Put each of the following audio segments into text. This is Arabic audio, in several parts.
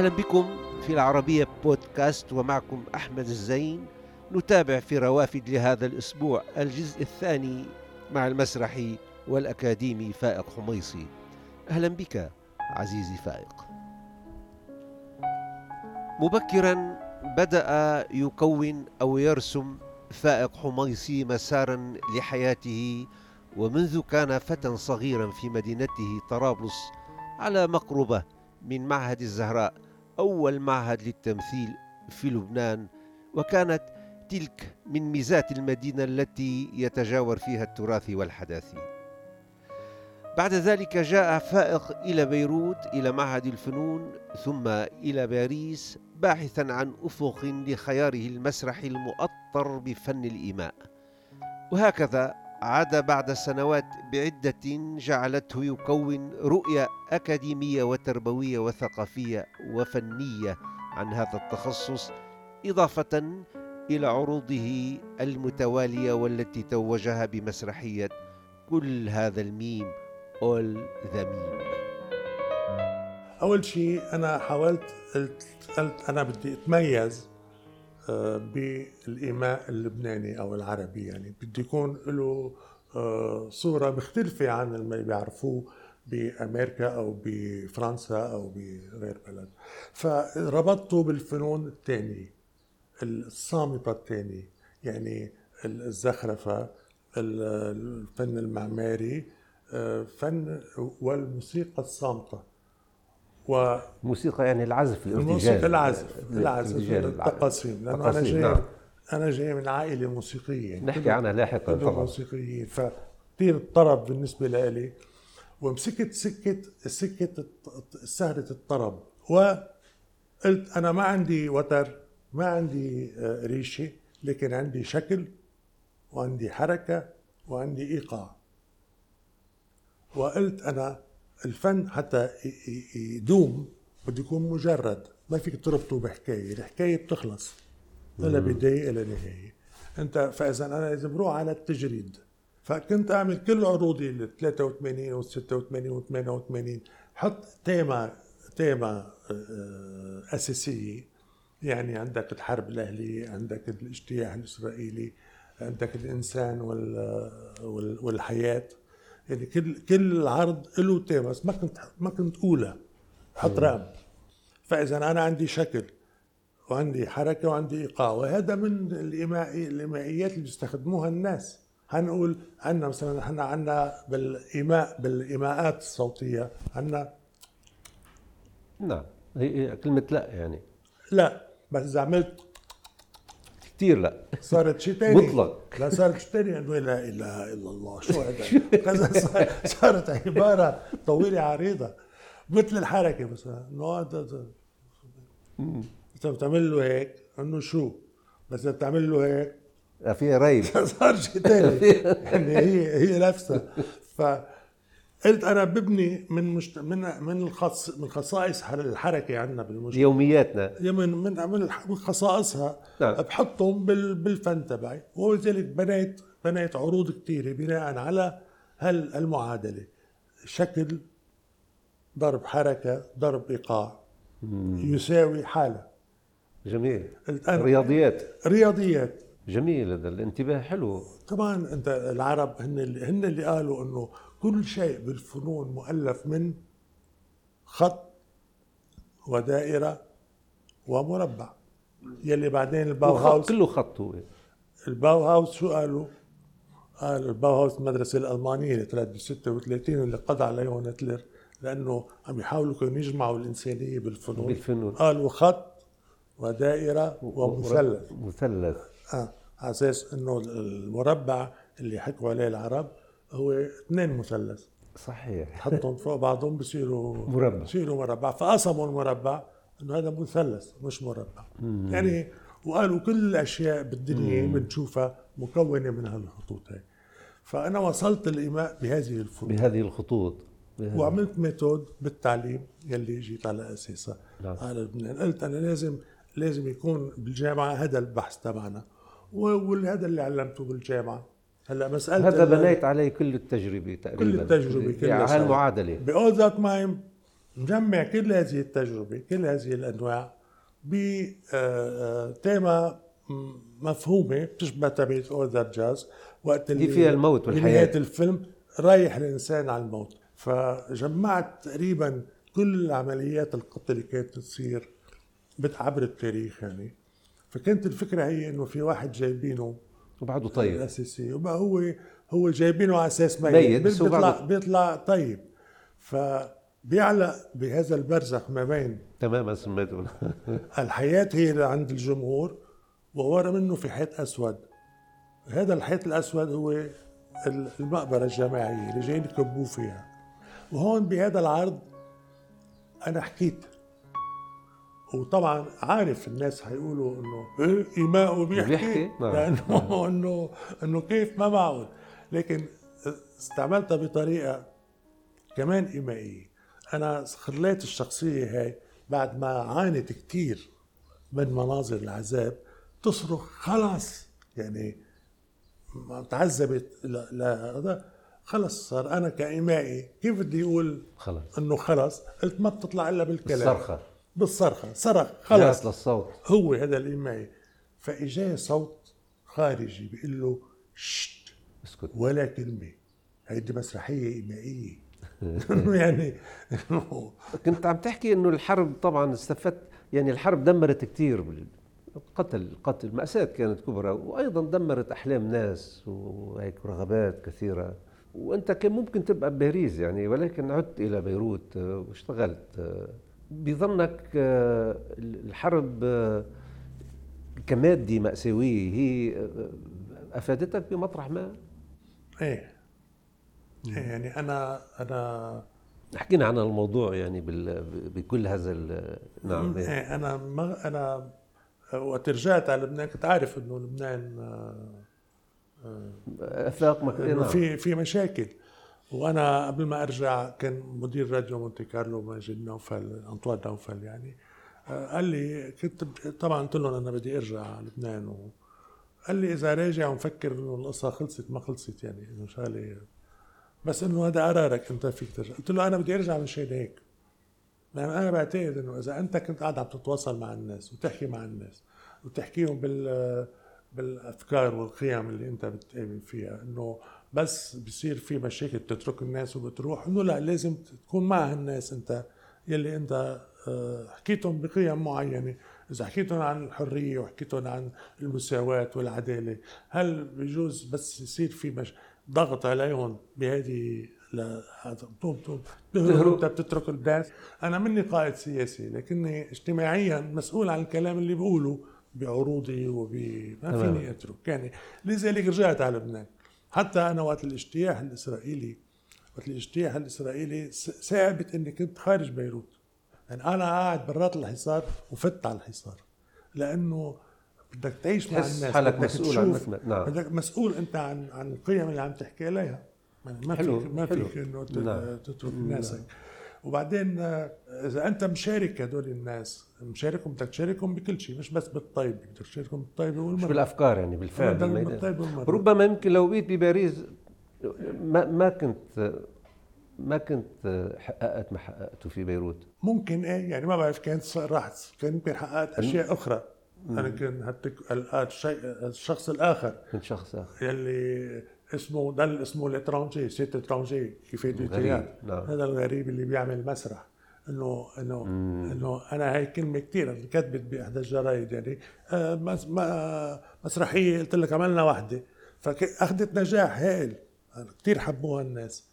أهلا بكم في العربية بودكاست ومعكم أحمد الزين. نتابع في روافد لهذا الأسبوع الجزء الثاني مع المسرحي والأكاديمي فائق حميصي. أهلا بك عزيزي فائق. مبكرا بدأ يكون أو يرسم فائق حميصي مسارا لحياته ومنذ كان فتى صغيرا في مدينته طرابلس على مقربة من معهد الزهراء. أول معهد للتمثيل في لبنان وكانت تلك من ميزات المدينة التي يتجاور فيها التراث والحداثة بعد ذلك جاء فائق إلى بيروت إلى معهد الفنون ثم إلى باريس باحثا عن أفق لخياره المسرحي المؤطر بفن الإيماء. وهكذا عاد بعد سنوات بعدة جعلته يكون رؤية أكاديمية وتربوية وثقافية وفنية عن هذا التخصص إضافة إلى عروضه المتوالية والتي توجها بمسرحية كل هذا الميم All the Meme أول شيء أنا حاولت قلت, أنا بدي أتميز بالإيماء اللبناني أو العربي يعني. بدي يكون له آه، صورة مختلفة عن اللي بيعرفوه بأمريكا أو بفرنسا أو بغير بلد. فربطته بالفنون الثانية الصامتة الثانية يعني الزخرفة الفن المعماري آه، فن والموسيقى الصامتة. و موسيقى يعني العزف الموسيقى العزف العزف التقاسيم. لأنه أنا جاي نعم. أنا جاي من عائلة موسيقية. نحكي عنها لاحقا طبعا موسيقيين فكثير الطرب بالنسبة لي ومسكت سكه سكه سهرة الطرب. وقلت أنا ما عندي وتر ما عندي آه، ريشة لكن عندي شكل وعندي حركة وعندي إيقاع. وقلت أنا الفن حتى يدوم بده يكون مجرد ما فيك تربطه بحكاية الحكاية بتخلص. ولا بداية إلى نهاية. أنت فاذا أنا لازم روح على التجريد فكنت أعمل كل عروضي ال 83 وال 86 وال 88 حط تيمة تيمة آه، أساسية. يعني عندك الحرب الأهلية عندك الاجتياح الإسرائيلي عندك الإنسان والحياة. يعني كل كل عرض له تيمة بس ما كنت ما كنت أولى. حط رقم. فإذا أنا عندي شكل وعندي حركة وعندي إيقاع وهذا من الايمائي الإيمائيات اللي بيستخدموها الناس. هنقول عندنا مثلا إحنا عندنا بالايماء بالإيماءات الصوتية عندنا نعم. هي كلمة لا يعني. لا بس إذا عملت كثير لا. صارت شيء ثاني مطلق. لا صارت شيء ثاني انه لا إله إلا الله. شو هذا؟ صارت عبارة طويلة عريضة. مثل الحركة مثلا إنه أنت بتعمل له هيك إنه شو؟ بس إذا بتعمل له هيك فيها ريب صار شيء ثاني يعني هي هي نفسها. ف قلت أنا ببني من مشت... من من الخص... من خصائص الحركة عندنا بالمجتمع. يومياتنا. من من من خصائصها. نعم. بحطهم بال... بالفن تبعي. ولذلك بنيت بنيت عروض كثيره بناء على هالمعادلة. شكل ضرب حركة ضرب إيقاع. يساوي حالة. جميل. رياضيات. رياضيات. جميل هذا الانتباه حلو. طبعا أنت العرب هن اللي هن اللي قالوا إنه كل شيء بالفنون مؤلف من خط ودائرة ومربع. يلي بعدين الباو هاوس كله خط هو. الباو هاوس شو قالوا؟ قال الباو هاوس المدرسة الألمانية اللي طلعت بال 36 واللي قضى عليهم هتلر لأنه عم يحاولوا كانوا يجمعوا الإنسانية بالفنون. بالفنون. قالوا خط ودائرة ومثلث. مثلث. آه على أساس إنه المربع اللي حكوا عليه العرب هو اثنين مثلث. صحيح. حطهم فوق بعضهم بصيروا مربع. بصيروا مربع. فقسموا المربع إنه هذا مثلث مش مربع. مم. يعني وقالوا كل الأشياء بالدنيا بنشوفها مكونة من هالخطوط هي فأنا وصلت الإيماء بهذه الفنون بهذه الخطوط. وعملت ميثود بالتعليم يلي جيت على أساسها. نعم. على لبنان قلت أنا لازم لازم يكون بالجامعة هذا البحث تبعنا. وهذا اللي علمته بالجامعة. هلا مسألة هذا بنيت عليه كل التجربة تقريبا. كل التجربة كل يعني هالمعادلة. ب All That Mime نجمع كل هذه التجربة كل هذه الأنواع بتيمة مفهومة بتشبه تبعت All That Jazz وقت اللي فيها الموت والحياة. نهاية الفيلم رايح الإنسان على الموت. فجمعت تقريبا كل عمليات القتل اللي كانت تصير عبر التاريخ يعني. فكانت الفكرة هي إنه في واحد جايبينه وبعده طيب. الاساسي وبقى هو هو جايبينه على أساس ميت. بيطلع بيطلع طيب. فبيعلق بهذا البرزخ ما بين تماما سميته. الحياة هي اللي عند الجمهور وورا منه في حيط أسود. هذا الحيط الأسود هو المقبرة الجماعية اللي جايين يكبوه فيها. وهون بهذا العرض أنا حكيت وطبعا عارف الناس هيقولوا إنه إيه ايماء بيحكي. لأنه إنه إنه كيف ما معقول. لكن استعملتها بطريقة كمان إيمائية. أنا خليت الشخصية هاي بعد ما عانت كثير من مناظر العذاب تصرخ خلاص. يعني تعذبت. لا خلص صار أنا كإيمائي كيف بدي أقول خلص إنه خلص قلت ما بتطلع إلا بالكلام. الصرخة. بالصرخة. صرخ خلص للصوت. هو هذا الايمائي فاجاه صوت خارجي بيقول له شت. اسكت. ولا كلمة. هيدي مسرحية إيمائية. يعني كنت عم تحكي إنه الحرب طبعا استفدت يعني الحرب دمرت كثير قتل قتل. مأساة كانت كبرى وأيضا دمرت أحلام ناس وهيك رغبات كثيرة. وأنت كان ممكن تبقى بباريس يعني ولكن عدت إلى بيروت واشتغلت. بظنك الحرب كمادة مأساوية هي أفادتك بمطرح ما؟ إيه. يعني أنا أنا حكينا عن الموضوع يعني بكل هذا نعم إيه. أنا ما أنا وقت رجعت على لبنان كنت عارف إنه لبنان أفاق إنه في في مشاكل. وأنا قبل ما أرجع كان مدير راديو مونتي كارلو ماجد نوفل انطوان نوفل يعني. قال لي كنت طبعا قلت لهم أنا بدي أرجع على لبنان و قال لي إذا راجع ومفكر إنه القصة خلصت ما خلصت يعني إنه شغله بس إنه هذا قرارك أنت فيك ترجع. قلت له أنا بدي أرجع مشان هيك. يعني أنا بعتقد إنه إذا أنت كنت قاعد عم تتواصل مع الناس وتحكي مع الناس وتحكيهم بال بالأفكار والقيم اللي أنت بتامن فيها إنه بس بصير في مشاكل بتترك الناس وبتروح. إنه لا لازم تكون مع الناس أنت يلي أنت آه، حكيتهم بقيم معينة. إذا حكيتهم عن الحرية وحكيتهم عن المساواة والعدالة هل بجوز بس يصير في مش ضغط عليهم بهذه لا هذا بتقوم أنت بتترك الناس؟ أنا مني قائد سياسي لكني اجتماعيا مسؤول عن الكلام اللي بقوله بعروضي وب ما فيني أترك. يعني لذلك رجعت على لبنان. حتى أنا وقت الاجتياح الإسرائيلي وقت الاجتياح الإسرائيلي صعبت إني كنت خارج بيروت. يعني أنا قاعد برات الحصار وفت على الحصار. لأنه بدك تعيش مع الناس حالك مسؤول عن نعم. بدك مسؤول أنت عن عن القيم اللي عم تحكي عليها يعني ما حلو فيك ما فيك إنه نعم. تترك ناسك. نعم. وبعدين آه، إذا أنت مشارك هدول الناس مشاركهم بدك تشاركهم بكل شيء مش بس بالطيب بدك تشاركهم بالطيب والمرة مش بالأفكار يعني بالفعل بالطيب والمرة. ربما يمكن لو بقيت بباريس ما ما كنت ما كنت حققت ما حققته في بيروت. ممكن إيه يعني ما بعرف كانت راح كان يمكن حققت أشياء أخرى. أنا كان هتك الشيء الشخص الآخر. من شخص آخر. يلي اسمه ده اللي اسمه ال étranger cet étranger qui fait. هذا الغريب اللي بيعمل مسرح. إنه إنه إنه أنا هاي كلمة كثير كتبت باحدى الجرايد يعني. آه مسرحية قلت لك عملنا وحدة. فاخذت نجاح هائل كثير حبوها الناس.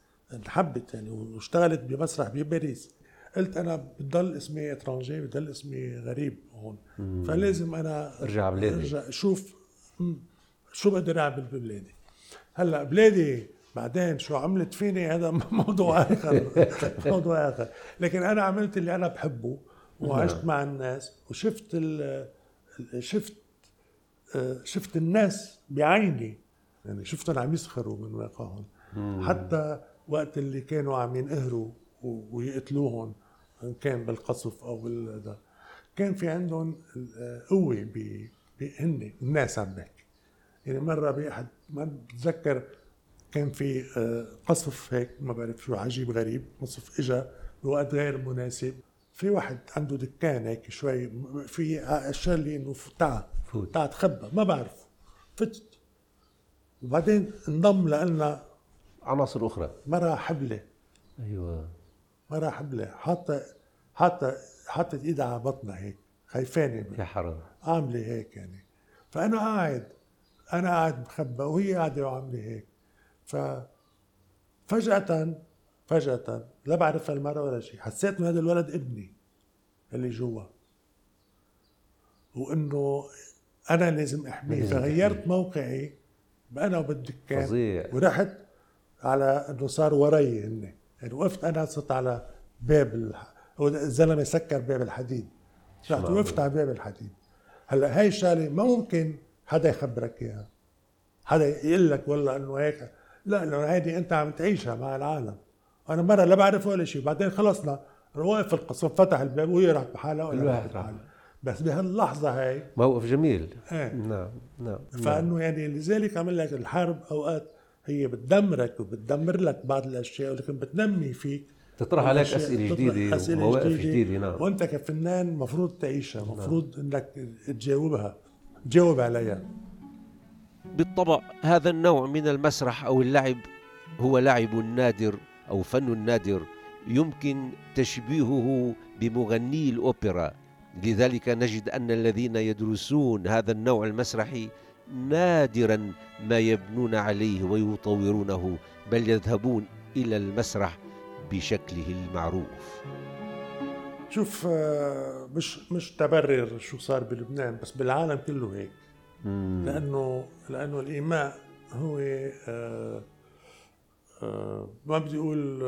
حبت يعني واشتغلت بمسرح بباريس. قلت أنا بضل اسمي étranger بضل اسمي غريب هون. فلازم أنا أرجع بلادي. أرجع شوف شو بقدر أعمل ببلادي هلا بلادي. بعدين شو عملت فيني؟ هذا موضوع آخر. موضوع آخر. لكن أنا عملت اللي أنا بحبه وعشت نعم. مع الناس وشفت ال شفت شفت الناس بعيني. يعني شفتهم عم يسخروا من واقعهم. حتى وقت اللي كانوا عم ينقهروا ويقتلوهم إن كان بالقصف أو بال كان في عندهم قوة هن الناس عم بحكي يعني مرة باحد ما بتذكر كان في آه، قصف هيك ما بعرف شو عجيب غريب قصف اجى بوقت غير مناسب. في واحد عنده دكان هيك شوي في أشار لي إنه تعال فوت. تعال تخبى ما بعرف. فتت وبعدين انضم لنا عناصر أخرى. مرة حبلة. أيوه. مرة حبلة. حاطة حاطة حاطت إيدها على بطنها هيك خايفانة. يا حرام. عاملة هيك يعني. فأنا قاعد أنا قاعد مخبى وهي قاعدة وعاملة هيك. ف فجأة فجأة لا بعرف المرة ولا شيء حسيت إنه هذا الولد ابني اللي جوا. وإنه أنا لازم أحميه. فغيرت. موقعي أنا وبالدكان. فظيع. ورحت على إنه صار وراي هن يعني وقفت أنا صرت على باب الح... الزلمة سكر باب الحديد. رحت. وقفت على باب الحديد. هلأ هاي الشغلة ما ممكن حدا يخبرك إياها؟ حدا يقول لك والله إنه هيك؟ لا لأنه هيدي أنت عم تعيشها مع العالم. أنا مرة لا بعرف ولا شيء بعدين خلصنا واقف في القسم فتح الباب وهي راحت بحالها وأنا الواحد رحت راح. بحالي بس بهاللحظة هاي موقف جميل. إيه. نعم نعم نعم. فإنه يعني لذلك عمل لك الحرب أوقات هي بتدمرك وبتدمر لك بعض الأشياء ولكن بتنمي فيك. تطرح عليك أسئلة جديدة أسئلة ومواقف جديدة. نعم. وأنت كفنان مفروض تعيشها مفروض إنك تجاوبها. تجاوب عليها بالطبع هذا النوع من المسرح أو اللعب هو لعب نادر أو فن نادر يمكن تشبيهه بمغني الأوبرا. لذلك نجد أن الذين يدرسون هذا النوع المسرحي نادرا ما يبنون عليه ويطورونه بل يذهبون إلى المسرح بشكله المعروف. شوف آه، مش مش تبرر شو صار بلبنان بس بالعالم كله هيك. مم. لأنه لأنه الإيماء هو آه، آه، ما بدي أقول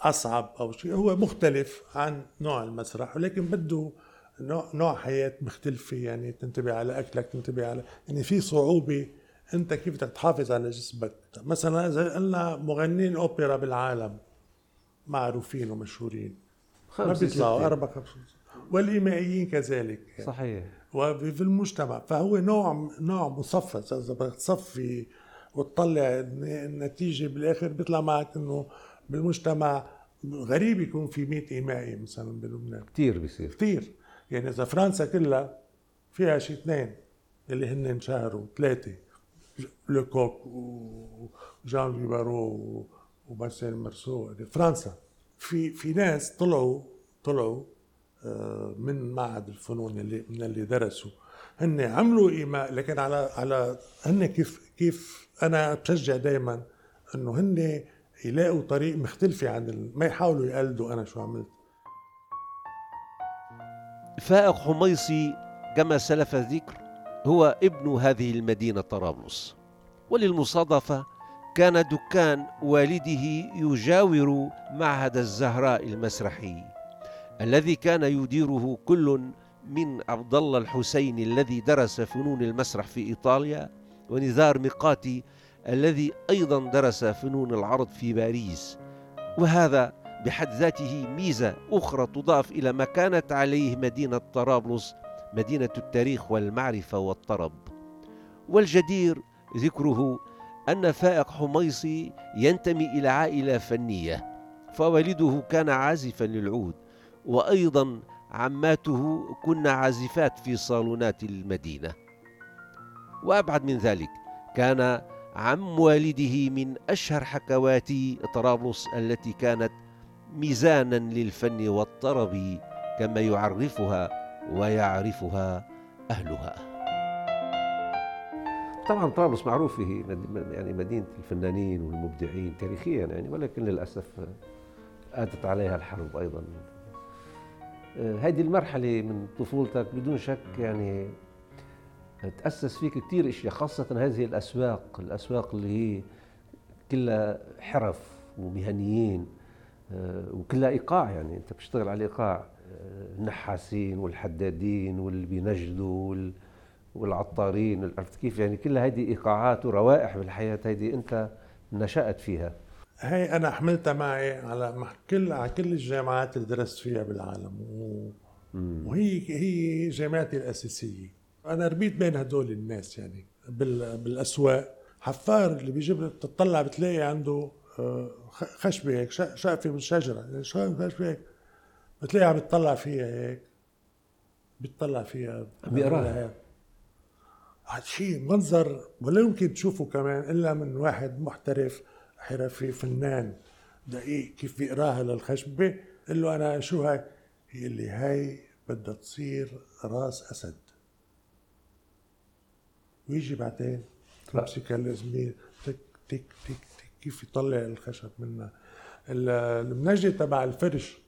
أصعب أو شيء هو مختلف عن نوع المسرح ولكن بده نوع نوع حياة مختلفة. يعني تنتبه على أكلك تنتبه على يعني في صعوبة أنت كيف بدك تحافظ على جسمك. مثلا إذا قلنا مغنين أوبرا بالعالم معروفين ومشهورين. ما خمسة بيطلعوا ستة. أربع خمس والإيمائيين كذلك. صحيح. وفي المجتمع فهو نوع نوع مصفى إذا بدك تصفي وتطلع الن- النتيجة بالآخر بيطلع معك إنه بالمجتمع غريب يكون في 100 إيمائي مثلا بلبنان. كثير بيصير. كثير يعني إذا فرنسا كلها فيها شي اثنين اللي هن انشهروا ثلاثة لوكوك وجان فيبارو ومارسيل مارسو فرنسا. في في ناس طلعوا طلعوا آه، من معهد الفنون اللي من اللي درسوا هن عملوا إيماء لكن على على هن كيف كيف أنا بشجع دائما إنه هن يلاقوا طريق مختلفة عن. ما يحاولوا يقلدوا أنا شو عملت فائق حميصي كما سلف الذكر هو ابن هذه المدينة طرابلس وللمصادفة كان دكان والده يجاور معهد الزهراء المسرحي الذي كان يديره كل من عبد الله الحسين الذي درس فنون المسرح في إيطاليا ونزار ميقاتي الذي أيضا درس فنون العرض في باريس. وهذا بحد ذاته ميزة أخرى تضاف إلى ما كانت عليه مدينة طرابلس مدينة التاريخ والمعرفة والطرب. والجدير ذكره أن فائق حميصي ينتمي إلى عائلة فنية فوالده كان عازفا للعود وأيضا عماته كن عازفات في صالونات المدينة وأبعد من ذلك كان عم والده من أشهر حكوات طرابلس التي كانت ميزانا للفن والطرب كما يعرفها ويعرفها أهلها. طبعا طرابلس معروفه يعني مدينة الفنانين والمبدعين تاريخيا يعني ولكن للأسف آتت عليها الحرب أيضا. هذه المرحلة من طفولتك بدون شك يعني تأسس فيك كثير أشياء خاصة هذه الأسواق الأسواق اللي هي كلها حرف ومهنيين آه، وكلها إيقاع يعني أنت بتشتغل على الإيقاع آه، النحاسين والحدادين واللي بينجدوا وال- والعطارين عرفت كيف؟ يعني كل هذه إيقاعات وروائح بالحياة هذه أنت نشأت فيها. هي أنا حملتها معي على مع كل على كل الجامعات اللي درست فيها بالعالم و... وهي هي جامعتي الأساسية. أنا ربيت بين هدول الناس يعني بال... بالأسواق. حفار اللي بيجيب تطلع بتلاقي عنده آه، خشبة هيك شقفة من شجرة. يعني خشبه هيك؟ بتلاقيه عم يتطلع فيها هيك. بيطلع فيها. بيقراها. شيء منظر ولا يمكن تشوفه كمان إلا من واحد محترف حرفي فنان دقيق كيف بيقراها للخشبة قال له أنا شو هاي؟ هي اللي هاي بدها تصير راس أسد. ويجي بعدين تمسك الزميل تك تك تك تك كيف يطلع الخشب منها. المنجد تبع الفرش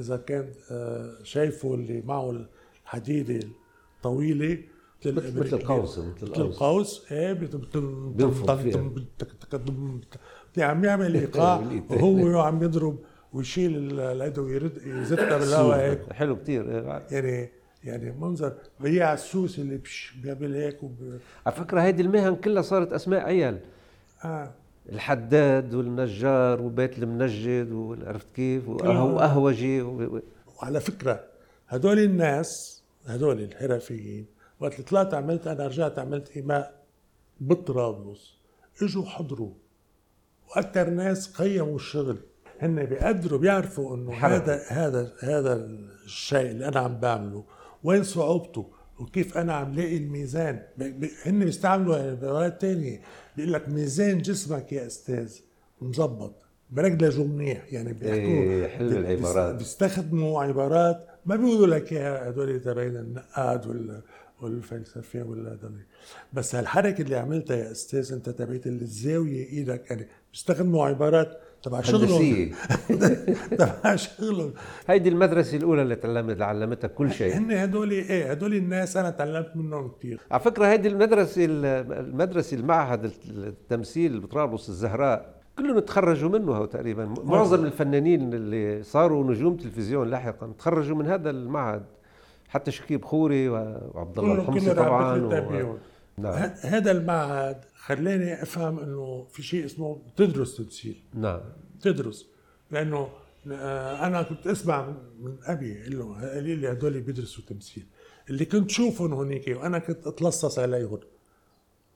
إذا كان آه، شايفه اللي معه الحديدة الطويلة مثل مثل القوس مثل القوس. إيه بينفض عم يعمل ايقاع وهو عم يضرب ويشيل اليد ويرد يزتها بالهواء هيك. حلو كثير يعني يعني منظر بياع السوس اللي بش بيعمل هيك وب... على فكرة هيدي المهن كلها صارت أسماء عيال. آه. الحداد والنجار وبيت المنجد وعرفت كيف؟ واهوجي و... وعلى فكرة هدول الناس هدول الحرفيين وقت طلعت عملت أنا رجعت عملت ايماء بطرابلس. إجوا حضروا. وأكثر ناس قيموا الشغل. هن بيقدروا بيعرفوا إنه هذا هذا هذا الشيء اللي أنا عم بعمله. وين صعوبته؟ وكيف أنا عم لاقي الميزان؟ هن بيستعملوا عبارات ثانية بيقول لك ميزان جسمك يا أستاذ مظبط. برجلجه منيح. يعني بيحكوا إيه حلو العبارات. بيستخدموا عبارات. ما بيقولوا لك يا هدول تبعين النقاد ولا والفلسفة ولا دول بس هالحركة اللي عملتها يا أستاذ أنت تبعت الزاويه إيدك يعني بيستخدموا عبارات تبع شغلهم. تبع شغلهم. هيدي المدرسة الأولى اللي تعلمت اللي علمتها كل شيء. هن هدول إيه؟ هدول الناس أنا تعلمت منهم كثير على فكرة هيدي المدرسة المدرسة المعهد التمثيل بطرابلس الزهراء كلهم تخرجوا منه تقريبا. معظم الفنانين اللي صاروا نجوم تلفزيون لاحقا تخرجوا من هذا المعهد. حتى شكيب خوري وعبد الله الحمصي طبعا و... نعم. هذا المعهد خلاني أفهم إنه في شيء اسمه تدرس تمثيل. نعم. تدرس. لأنه آه، أنا كنت أسمع من أبي قال له قال لي هدول بيدرسوا تمثيل. اللي كنت شوفهم هنيك وأنا كنت أتلصص عليهم.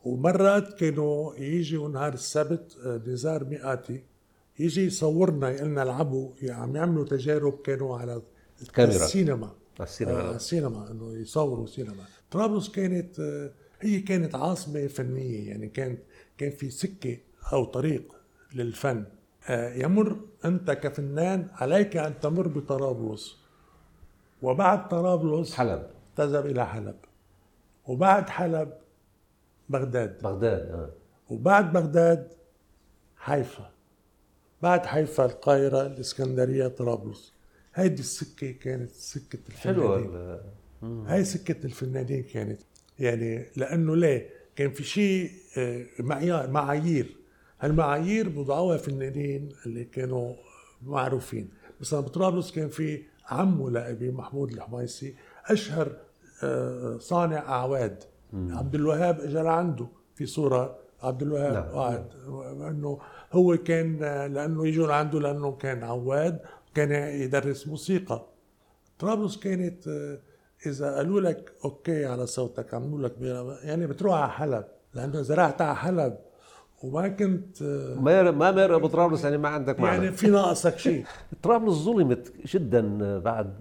ومرات كانوا يجوا نهار السبت آه، نزار مئاتي يجي يصورنا يقلنا العبوا يعني عم يعملوا تجارب كانوا على الكاميرا السينما. السينما. آه السينما إنه يصوروا سينما. طرابلس كانت آه هي كانت عاصمة فنية يعني كانت كان في سكة أو طريق للفن. آه، يمر أنت كفنان عليك أن تمر بطرابلس. وبعد طرابلس حلب. تذهب إلى حلب. وبعد حلب بغداد. بغداد آه. وبعد بغداد حيفا. بعد حيفا القاهرة الإسكندرية طرابلس. هيدي السكة كانت سكة الفنانين. حلوة هاي سكة الفنانين كانت. يعني لأنه ليه؟ كان في شيء آه، معيار معايير. هالمعايير بضعوها فنانين اللي كانوا معروفين. مثلا بطرابلس كان في عمه لأبي محمود الحميصي أشهر آه، صانع أعواد. عبد الوهاب اجى لعنده في صورة. عبد الوهاب نعم. قاعد انه هو كان آه، لأنه يجوا لعنده لأنه كان عواد. كان يدرس موسيقى. طرابلس كانت إذا قالوا لك okay على صوتك عملوا لك يعني بتروح على حلب لأنه زرعت على حلب وما كنت ما ما مر أبو طرابلس يعني ما عندك معنى. يعني في ناقصك شيء. طرابلس ظلمت جدا بعد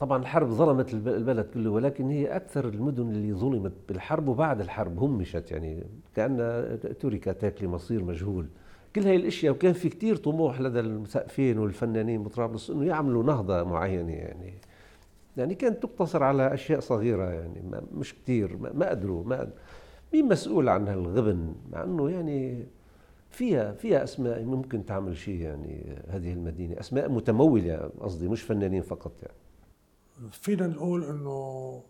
طبعا الحرب ظلمت البلد كله ولكن هي أكثر المدن اللي ظلمت بالحرب وبعد الحرب همشت يعني كأن تركت هيك لمصير مجهول. كل هاي الأشياء وكان في كتير طموح لدى المثقفين والفنانين بطرابلس إنه يعملوا نهضة معينة يعني. يعني كانت تقتصر على أشياء صغيرة يعني مش كثير ما قدروا ما قدروا مين مسؤول عن هالغبن؟ مع إنه يعني فيها فيها أسماء ممكن تعمل شيء يعني هذه المدينة أسماء متمولة قصدي مش فنانين فقط يعني. فينا نقول إنه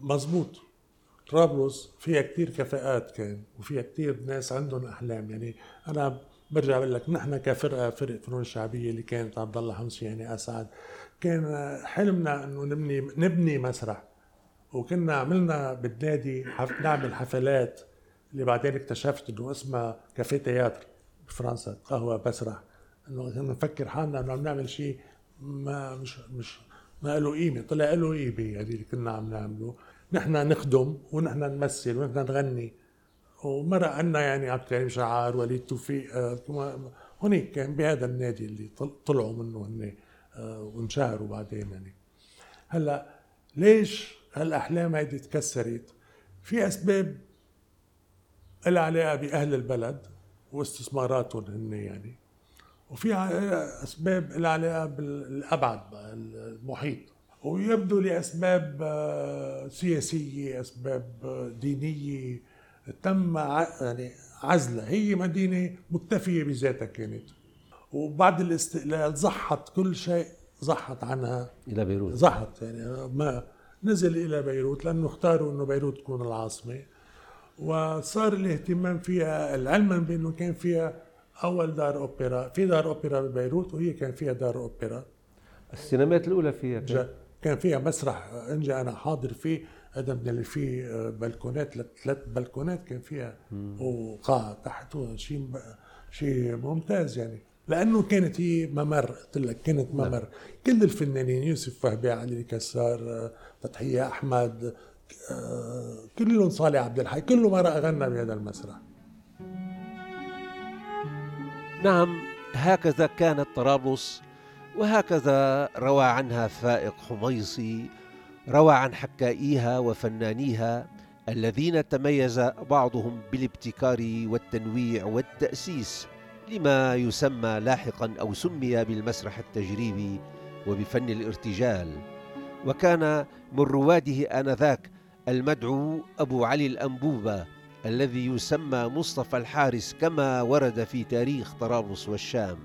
مزبوط. طرابلس فيها كثير كفاءات كان وفيها كثير ناس عندهم أحلام. يعني أنا برجع بقول لك نحن كفرقة فرق فنون شعبية اللي كانت عبد الله حمصي يعني أسعد كان حلمنا إنه نبني نبني مسرح. وكنا عملنا بالنادي نعمل حفلات اللي بعدين اكتشفت إنه اسمها كافيه تياتر بفرنسا قهوة مسرح. إنه كنا نفكر حالنا إنه عم نعمل شيء ما مش مش ما له قيمة. طلع له قيمة يعني اللي كنا عم نعمله. نحن نخدم ونحن نمثل ونحن نغني. ومرق عنا يعني عبد الكريم شعار وليد توفيق آه، هناك كان بهذا النادي اللي طلعوا منه هن آه، وانشهروا بعدين يعني. هلأ ليش هالاحلام هيدي تكسرت؟ في أسباب لها علاقه بأهل البلد واستثماراتهم هن يعني وفي أسباب لها علاقه بالأبعد المحيط. ويبدو لاسباب آه، سياسية أسباب آه، دينية تم يعني عزلها هي مدينة مكتفية بذاتها كانت. وبعد الاستقلال زحت كل شيء زحت عنها. إلى بيروت. زحت يعني ما نزل إلى بيروت لأنه اختاروا إنه بيروت تكون العاصمة. وصار الاهتمام فيها علما بأنه كان فيها أول دار أوبرا. في دار أوبرا ببيروت وهي كان فيها دار أوبرا. السينمات الأولى فيها كان, كان فيها مسرح إنجا أنا حاضر فيه. هذا من اللي فيه بلكونات ثلاث بلكونات كان فيها وقاعه تحت شيء شيء ممتاز يعني. لأنه كانت هي ممر قلت لك كانت نعم. ممر. كل الفنانين يوسف فهبي علي كسار فتحية أحمد آه، كلهم صالح عبد الحي كله مرق غنى بهذا المسرح. نعم هكذا كانت طرابلس وهكذا روى عنها فائق حميصي روى عن حكائيها وفنانيها الذين تميز بعضهم بالابتكار والتنويع والتأسيس لما يسمى لاحقا أو سمي بالمسرح التجريبي وبفن الارتجال. وكان من رواده آنذاك المدعو أبو علي الأنبوبة الذي يسمى مصطفى الحارس كما ورد في تاريخ طرابلس والشام.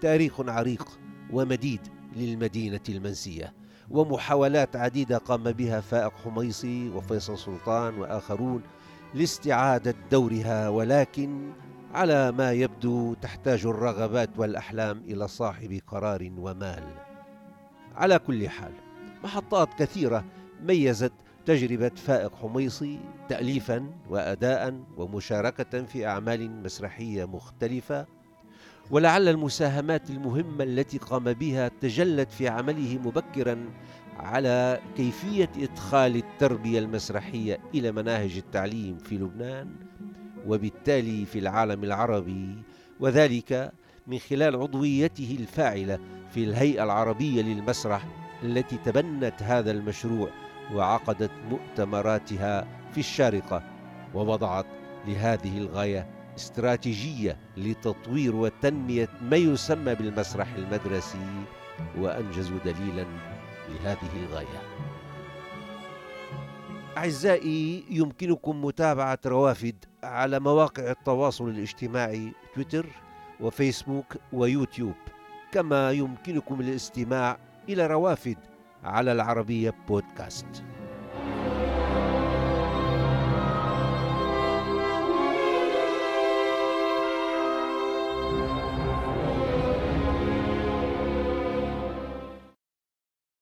تاريخ عريق ومديد للمدينة المنسية. ومحاولات عديدة قام بها فائق حميصي وفيصل سلطان وآخرون لاستعادة دورها ولكن على ما يبدو تحتاج الرغبات والأحلام إلى صاحب قرار ومال. على كل حال محطات كثيرة ميزت تجربة فائق حميصي تأليفا وأداء ومشاركة في أعمال مسرحية مختلفة ولعل المساهمات المهمة التي قام بها تجلت في عمله مبكرا على كيفية إدخال التربية المسرحية إلى مناهج التعليم في لبنان وبالتالي في العالم العربي وذلك من خلال عضويته الفاعلة في الهيئة العربية للمسرح التي تبنت هذا المشروع وعقدت مؤتمراتها في الشارقة ووضعت لهذه الغاية استراتيجية لتطوير وتنمية ما يسمى بالمسرح المدرسي وأنجزوا دليلا لهذه الغاية. أعزائي يمكنكم متابعة روافد على مواقع التواصل الاجتماعي تويتر وفيسبوك ويوتيوب. كما يمكنكم الاستماع إلى روافد على العربية بودكاست.